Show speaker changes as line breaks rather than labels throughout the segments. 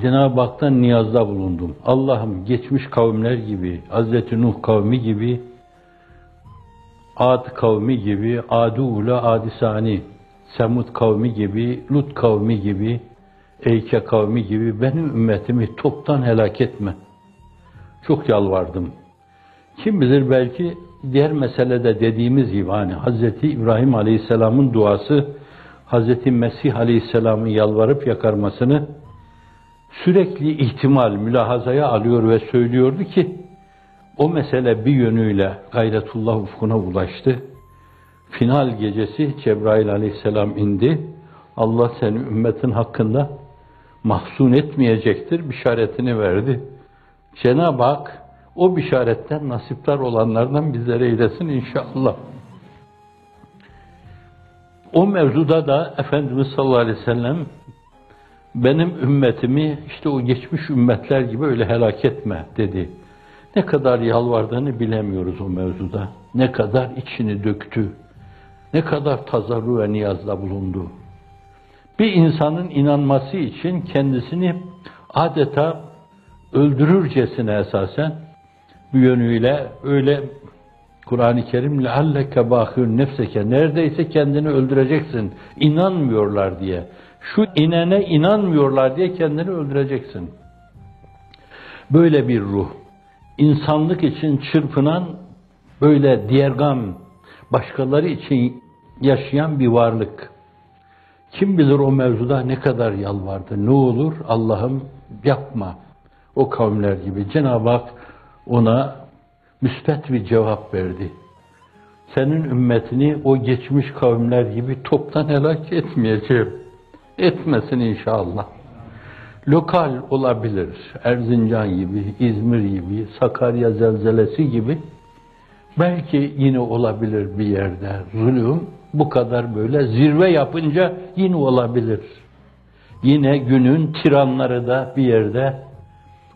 Cenab-ı Hak'tan niyazda bulundum. Allah'ım geçmiş kavimler gibi, Hazreti Nuh kavmi gibi, Ad kavmi gibi, Adu ula Adisani, Semud kavmi gibi, Lut kavmi gibi, Eyke kavmi gibi benim ümmetimi toptan helak etme. Çok yalvardım. Kim bilir belki diğer meselede dediğimiz gibi hani Hz. İbrahim Aleyhisselam'ın duası Hz. Mesih Aleyhisselam'ın yalvarıp yakarmasını sürekli ihtimal, mülahazaya alıyor ve söylüyordu ki o mesele bir yönüyle gayretullah ufkuna ulaştı. Final gecesi Cebrail aleyhisselam indi. Allah seni ümmetin hakkında mahzun etmeyecektir bişaretini verdi. Cenab-ı Hak o bişaretten nasipler olanlardan bizlere eylesin inşallah. O mevzuda da Efendimiz sallallahu aleyhi ve sellem benim ümmetimi işte o geçmiş ümmetler gibi öyle helak etme dedi. Ne kadar yalvardığını bilemiyoruz o mevzuda. Ne kadar içini döktü. Ne kadar tazarru ve niyazda bulundu. Bir insanın inanması için kendisini adeta öldürürcesine esasen bir yönüyle öyle Kur'an-ı Kerim lealleke bahir nefseke neredeyse kendini öldüreceksin. İnanmıyorlar diye. Şu inene inanmıyorlar diye kendini öldüreceksin. Böyle bir ruh. insanlık için çırpınan böyle diyergam, başkaları için yaşayan bir varlık. Kim bilir o mevzuda ne kadar yalvardı. Ne olur Allah'ım yapma. O kavimler gibi. Cenab-ı Hak ona müspet bir cevap verdi. Senin ümmetini o geçmiş kavimler gibi toptan helak etmeyeceğim. Etmesin inşallah. Lokal olabilir. Erzincan gibi, İzmir gibi, Sakarya zelzelesi gibi. Belki yine olabilir bir yerde zulüm. Bu kadar böyle zirve yapınca yine olabilir. Yine günün tiranları da bir yerde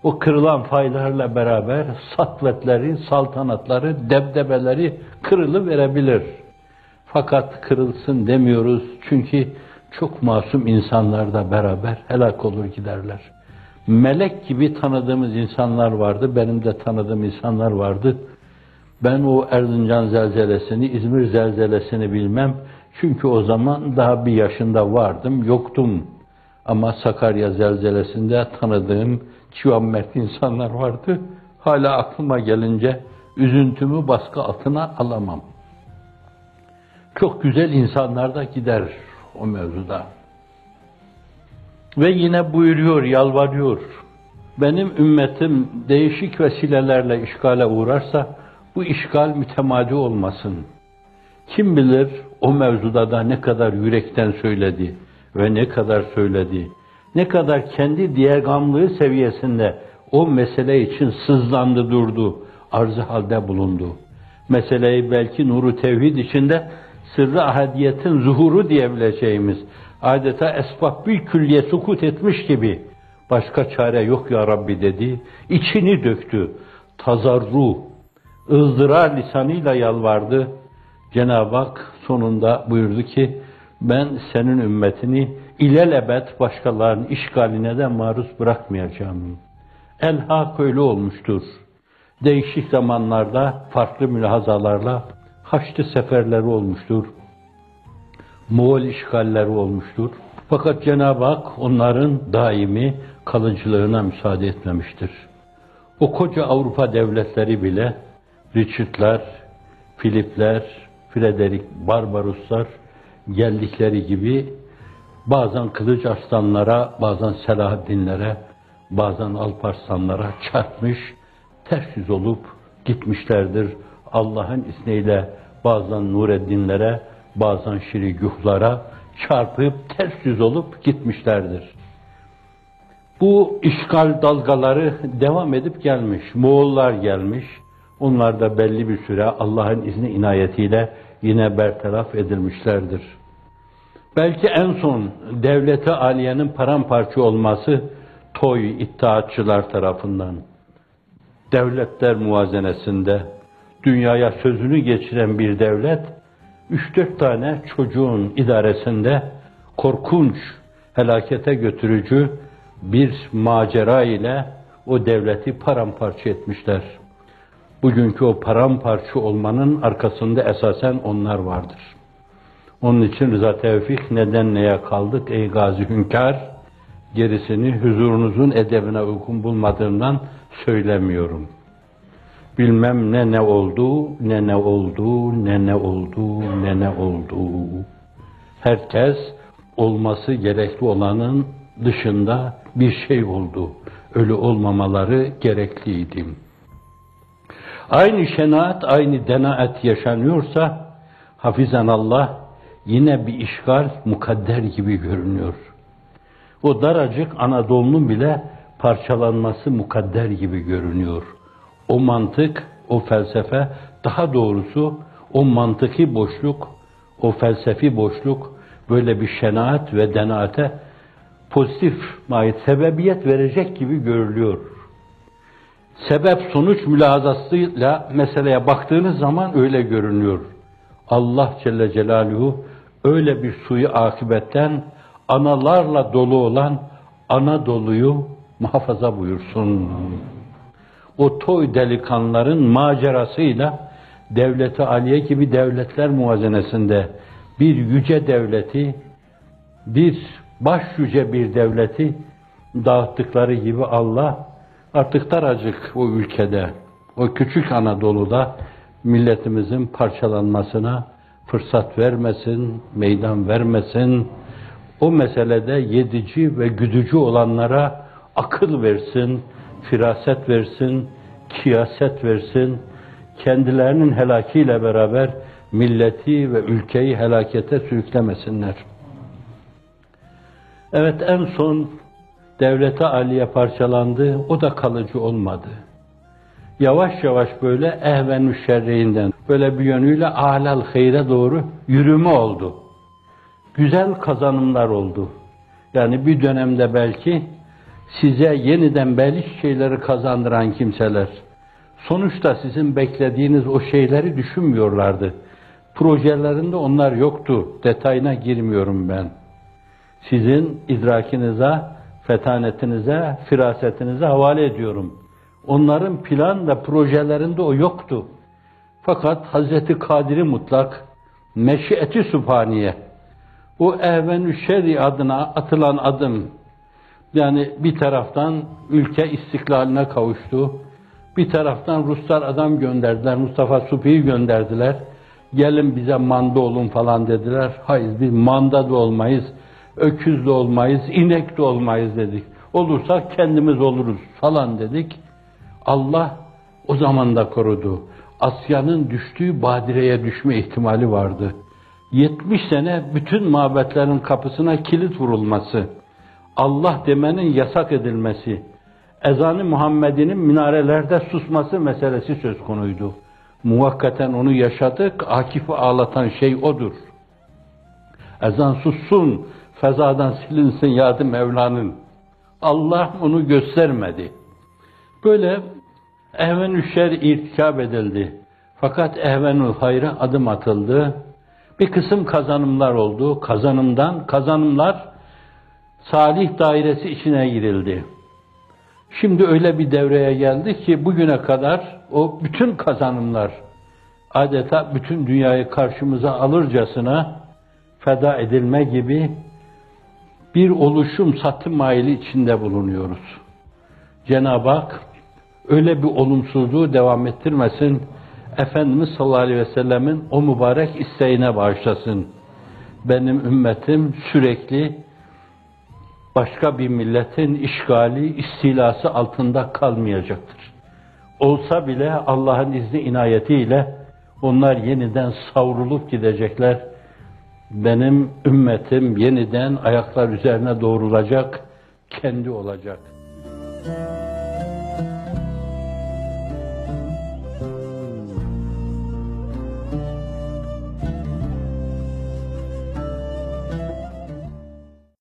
o kırılan faylarla beraber satvetleri, saltanatları, debdebeleri kırılı verebilir. Fakat kırılsın demiyoruz çünkü çok masum insanlar da beraber helak olur giderler. Melek gibi tanıdığımız insanlar vardı, benim de tanıdığım insanlar vardı. Ben o Erzincan zelzelesini, İzmir zelzelesini bilmem. Çünkü o zaman daha bir yaşında vardım, yoktum. Ama Sakarya zelzelesinde tanıdığım çivammert insanlar vardı. Hala aklıma gelince üzüntümü baskı altına alamam. Çok güzel insanlar da gider o mevzuda. Ve yine buyuruyor, yalvarıyor. Benim ümmetim değişik vesilelerle işgale uğrarsa bu işgal mütemadi olmasın. Kim bilir o mevzuda da ne kadar yürekten söyledi ve ne kadar söyledi. Ne kadar kendi diyegamlığı seviyesinde o mesele için sızlandı durdu, arzı halde bulundu. Meseleyi belki nuru tevhid içinde sırrı ahadiyetin zuhuru diyebileceğimiz adeta esbab bir külliye sukut etmiş gibi başka çare yok ya Rabbi dedi. içini döktü. Tazarru, ızdırar lisanıyla yalvardı. Cenab-ı Hak sonunda buyurdu ki ben senin ümmetini ilelebet başkalarının işgaline de maruz bırakmayacağım. Elhak öyle olmuştur. Değişik zamanlarda farklı mülahazalarla Haçlı seferleri olmuştur. Moğol işgalleri olmuştur. Fakat Cenab-ı Hak onların daimi kalıcılığına müsaade etmemiştir. O koca Avrupa devletleri bile Richard'lar, Filipler, Frederick Barbaroslar geldikleri gibi bazen Kılıç Arslanlara, bazen Selahaddinlere, bazen Alparslanlara çarpmış, ters yüz olup gitmişlerdir. Allah'ın izniyle bazen Nureddinlere, bazen Şiriguhlara çarpıp ters yüz olup gitmişlerdir. Bu işgal dalgaları devam edip gelmiş. Moğollar gelmiş. Onlar da belli bir süre Allah'ın izni inayetiyle yine bertaraf edilmişlerdir. Belki en son devlete aliyenin paramparça olması toy iddiatçılar tarafından devletler muvazenesinde dünyaya sözünü geçiren bir devlet 3-4 tane çocuğun idaresinde korkunç, helakete götürücü bir macera ile o devleti paramparça etmişler. Bugünkü o paramparça olmanın arkasında esasen onlar vardır. Onun için Rıza Tevfik neden neye kaldık ey gazi hünkâr? Gerisini huzurunuzun edebine uygun bulmadığımdan söylemiyorum. Bilmem ne ne oldu, ne ne oldu, ne ne oldu, ne ne oldu. Herkes olması gerekli olanın dışında bir şey oldu. Ölü olmamaları gerekliydi. Aynı şenaat, aynı denaet yaşanıyorsa, hafizan Allah yine bir işgal mukadder gibi görünüyor. O daracık Anadolu'nun bile parçalanması mukadder gibi görünüyor. O mantık, o felsefe, daha doğrusu o mantıki boşluk, o felsefi boşluk böyle bir şenaat ve denaate pozitif mahiyet, sebebiyet verecek gibi görülüyor. Sebep sonuç mülazasıyla meseleye baktığınız zaman öyle görünüyor. Allah Celle Celaluhu öyle bir suyu akibetten analarla dolu olan Anadolu'yu muhafaza buyursun. O toy delikanların macerasıyla devleti aliye gibi devletler muvazenesinde bir yüce devleti, bir baş yüce bir devleti dağıttıkları gibi Allah artık daracık o ülkede, o küçük Anadolu'da milletimizin parçalanmasına fırsat vermesin, meydan vermesin. O meselede yedici ve güdücü olanlara akıl versin, firaset versin, kiyaset versin. Kendilerinin helakiyle beraber milleti ve ülkeyi helakete sürüklemesinler. Evet en son devlete aliye parçalandı, o da kalıcı olmadı. Yavaş yavaş böyle ehven şerriğinden, böyle bir yönüyle alal hayre doğru yürüme oldu. Güzel kazanımlar oldu. Yani bir dönemde belki size yeniden belli şeyleri kazandıran kimseler, sonuçta sizin beklediğiniz o şeyleri düşünmüyorlardı. Projelerinde onlar yoktu. Detayına girmiyorum ben. Sizin idrakinize, fetanetinize, firasetinize havale ediyorum. Onların plan ve projelerinde o yoktu. Fakat Hazreti Kadir'i mutlak, meşiyeti sübhaniye, o ehvenü şerri adına atılan adım, yani bir taraftan ülke istiklaline kavuştu, bir taraftan Ruslar adam gönderdiler, Mustafa Supi'yi gönderdiler, gelin bize manda olun falan dediler. Hayır biz manda da olmayız, öküz de olmayız, inek de olmayız dedik. Olursak kendimiz oluruz falan dedik. Allah o zaman da korudu. Asya'nın düştüğü badireye düşme ihtimali vardı. 70 sene bütün mabetlerin kapısına kilit vurulması, Allah demenin yasak edilmesi, ezanı Muhammed'inin minarelerde susması meselesi söz konuydu. Muvakkaten onu yaşadık, Akif'i ağlatan şey odur. Ezan sussun, fezadan silinsin yadı Mevla'nın. Allah onu göstermedi. Böyle ehvenü şer irtikab edildi. Fakat ehvenü hayra adım atıldı. Bir kısım kazanımlar oldu. Kazanımdan, kazanımlar salih dairesi içine girildi. Şimdi öyle bir devreye geldi ki bugüne kadar o bütün kazanımlar adeta bütün dünyayı karşımıza alırcasına feda edilme gibi bir oluşum satım maili içinde bulunuyoruz. Cenab-ı Hak öyle bir olumsuzluğu devam ettirmesin. Efendimiz sallallahu aleyhi ve sellemin o mübarek isteğine bağışlasın. Benim ümmetim sürekli başka bir milletin işgali, istilası altında kalmayacaktır. Olsa bile Allah'ın izni inayetiyle onlar yeniden savrulup gidecekler. Benim ümmetim yeniden ayaklar üzerine doğrulacak, kendi olacak.
Müzik